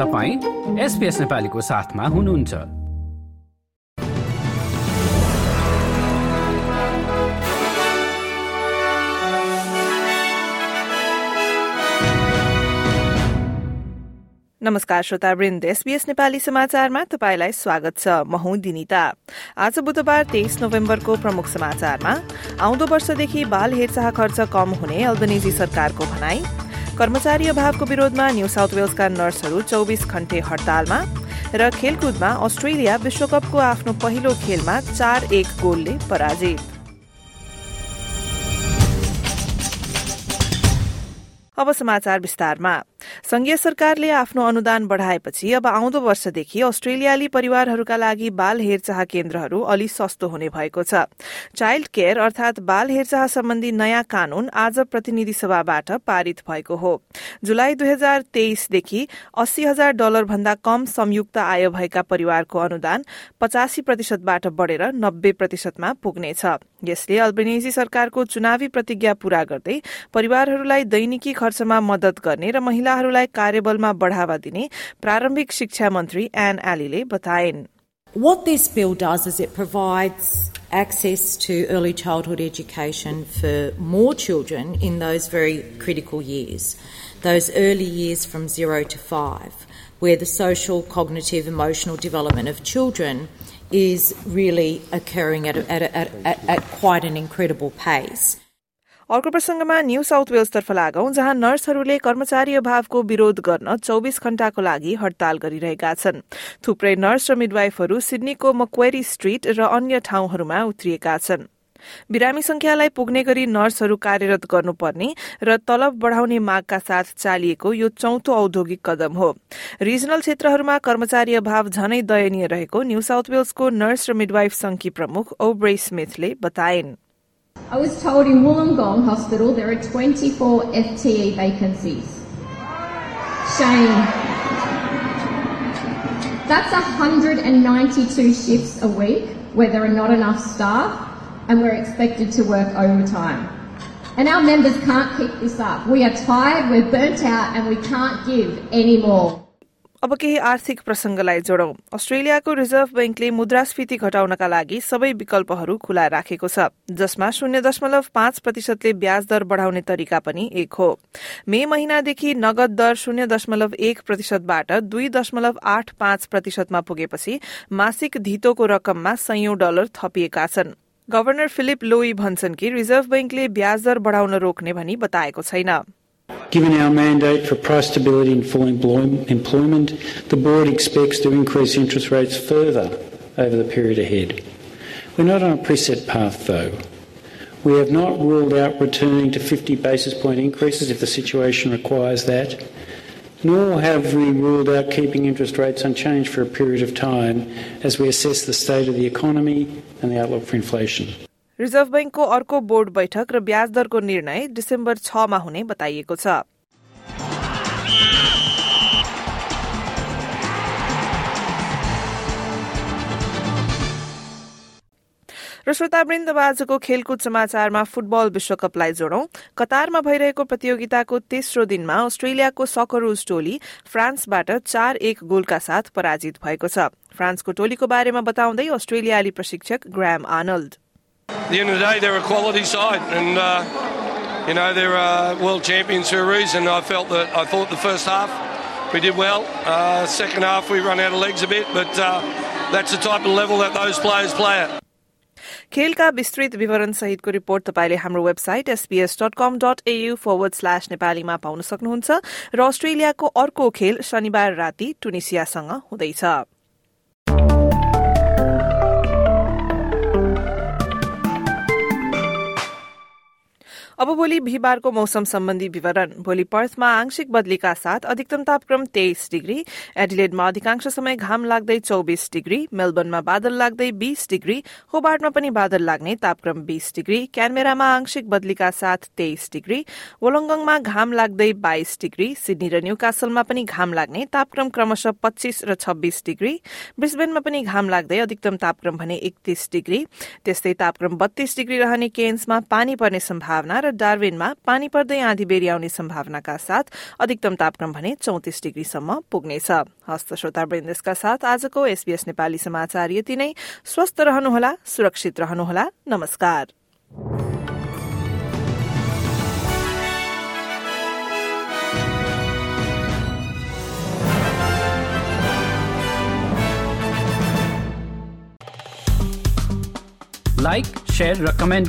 तपाईँ एसपिएस नेपालीको साथमा हुनुहुन्छ। नमस्कार श्रोता वृन्द एसबीएस नेपाली समाचारमा तपाईँलाई स्वागत छ। म हुँ दिनिता। आज बुधबार तेइस नोभेम्बरको प्रमुख समाचारमा आउँदो वर्षदेखि बाल हेरचाह खर्च कम हुने अल्बनेजी सरकारको भनाई। कर्मचारी अभावको विरोधमा न्यू साउथ वेल्सका नर्सहरू चौबिस घण्टे हड़तालमा र खेलकुदमा अस्ट्रेलिया विश्वकपको आफ्नो पहिलो खेलमा चार एक गोलले पराजित। अब समाचार विस्तारमा। संघीय सरकारले आफ्नो अनुदान बढ़ाएपछि अब आउँदो वर्षदेखि अस्ट्रेलियाली परिवारहरूका लागि बाल हेरचाह केन्द्रहरू अलि सस्तो हुने भएको छ। चाइल्ड केयर अर्थात बाल हेरचाह सम्बन्धी नयाँ कानून आज प्रतिनिधि सभाबाट पारित भएको हो। जुलाई दुई हजार तेइसदेखि अस्सी हजार डलर भन्दा कम संयुक्त आय भएका परिवारको अनुदान पचासी प्रतिशतबाट बढ़ेर नब्बे प्रतिशतमा पुग्नेछ। यसले अल्बेनेजी सरकारको चुनावी प्रतिज्ञा पूरा गर्दै परिवारहरूलाई दैनिकी खर्चमा मदत गर्ने र महिलाहरूलाई कार्यबलमा बढ़ावा दिने प्रारम्भिक शिक्षा मन्त्री एन एलीले बताइन् What this bill does is it provides access to early childhood education for more children in those very critical years, those early years from zero to five, where the social, cognitive, emotional development of children is really occurring at, a, at, a, at, at quite an incredible pace. अर्को प्रसंगमा new south वेल्सतर्फ लागौं जहाँ नर्सहरूले कर्मचारी अभावको विरोध गर्न चौबिस घण्टाको लागि हड़ताल गरिरहेका छन्। थुप्रै नर्स र मिडवाइफहरू सिडनीको मक्वेरी स्ट्रीट र अन्य ठाउँहरूमा उत्रिएका छन्। बिरामी संख्यालाई पुग्ने गरी नर्सहरू कार्यरत गर्नुपर्ने र तलब बढ़ाउने मागका साथ चालिएको यो चौथो औद्योगिक कदम हो। रिजनल क्षेत्रहरूमा कर्मचारी अभाव झनै दयनीय रहेको न्यू साउथ वेल्सको नर्स र मिडवाइफ संघकी प्रमुख Aubrey स्मिथले बताइन् I was told in Wollongong Hospital there are 24 FTE vacancies. Shame. That's 192 shifts a week where there are not enough staff and we're expected to work overtime. And our members can't keep this up. We are tired, we're burnt out, and we can't give any more. अब केही आर्थिक प्रसंगलाई जोडौं। अस्ट्रेलियाको reserve बैंकले मुद्रास्फीति घटाउनका लागि सबै विकल्पहरू खुला राखेको छ जसमा शून्य दशमलव पाँच प्रतिशतले ब्याज दर बढ़ाउने तरिका पनि एक हो। मे महिनादेखि नगद दर शून्य दशमलव एक प्रतिशतबाट दुई दशमलव आठ पाँच प्रतिशतमा पुगेपछि मासिक धितोको रकममा सयौं डलर थपिएका छन्। गवर्नर फिलिप लोई भन्छन् कि रिजर्भ बैंकले ब्याज दर बढ़ाउन रोक्ने भनी बताएको छैन। Given our mandate for price stability and full employment, the board expects to increase interest rates further over the period ahead. We're not on a preset path, though. We have not ruled out returning to 50 basis point increases if the situation requires that, nor have we ruled out keeping interest rates unchanged for a period of time as we assess the state of the economy and the outlook for inflation. Reserve बैंकको अर्को board बैठक र ब्याज दरको निर्णय December छमा हुने बताइएको छ। र श्रोतावृन्द आजको खेलकुद समाचारमा फुटबल विश्वकपलाई जोडौं। कतारमा भइरहेको प्रतियोगिताको तेस्रो दिनमा अस्ट्रेलियाको सकरूज टोली फ्रान्सबाट चार एक गोलका साथ पराजित भएको छ। फ्रान्सको टोलीको बारेमा बताउँदै अस्ट्रेलियाली प्रशिक्षक Graham Arnold. The end of the day, they're a quality side, and uh, you know they're uh, world champions for a reason. I felt that I thought the first half we did well. Uh, second half we run out of legs a bit, but uh, that's the type of level that those players play at. खेलका विस्तृत विवरण सहितको report तपाईँले हाम्रो website SBS dot com dot AU forward slash नेपालीमा पाउन सक्नुहुन्छ र अस्ट्रेलियाको अर्को खेल शनिबार राति टुनिसियासँग हुँदैछ अब भोलि बिहिबारको मौसम सम्बन्धी विवरण। भोलि पर्थमा आंशिक बदलीका साथ अधिकतम तापक्रम तेइस डिग्री एडिलेडमा अधिकांश समय घाम लाग्दै चौबिस डिग्री मेलबर्नमा बादल लाग्दै बीस डिग्री होबार्टमा पनि बादल लाग्ने तापक्रम बीस डिग्री क्यानबेरामा आंशिक बदलीका साथ तेइस डिग्री वोलङ्गङमा घाम लाग्दै बाइस डिग्री सिडनी र न्यू कासलमा पनि घाम लाग्ने तापक्रम क्रमशः पच्चीस र छब्बीस डिग्री ब्रिस्बेनमा पनि घाम लाग्दै अधिकतम तापक्रम भने एकतीस डिग्री त्यस्तै तापक्रम बत्तीस डिग्री रहने केन्समा पानी पर्ने सम्भावना र डार्विनमा पानी पर्दै आँधी बेरी आउने सम्भावनाका साथ अधिकतम तापक्रम भने चौतिस डिग्रीसम्म पुग्नेछ। हस्त श्रोता वृन्दका साथ आजको एसबीएस नेपाली समाचार यति नै। स्वस्थ रहनुहोला सुरक्षित रहनुहोला। नमस्कार। लाइक शेयर र कमेन्ट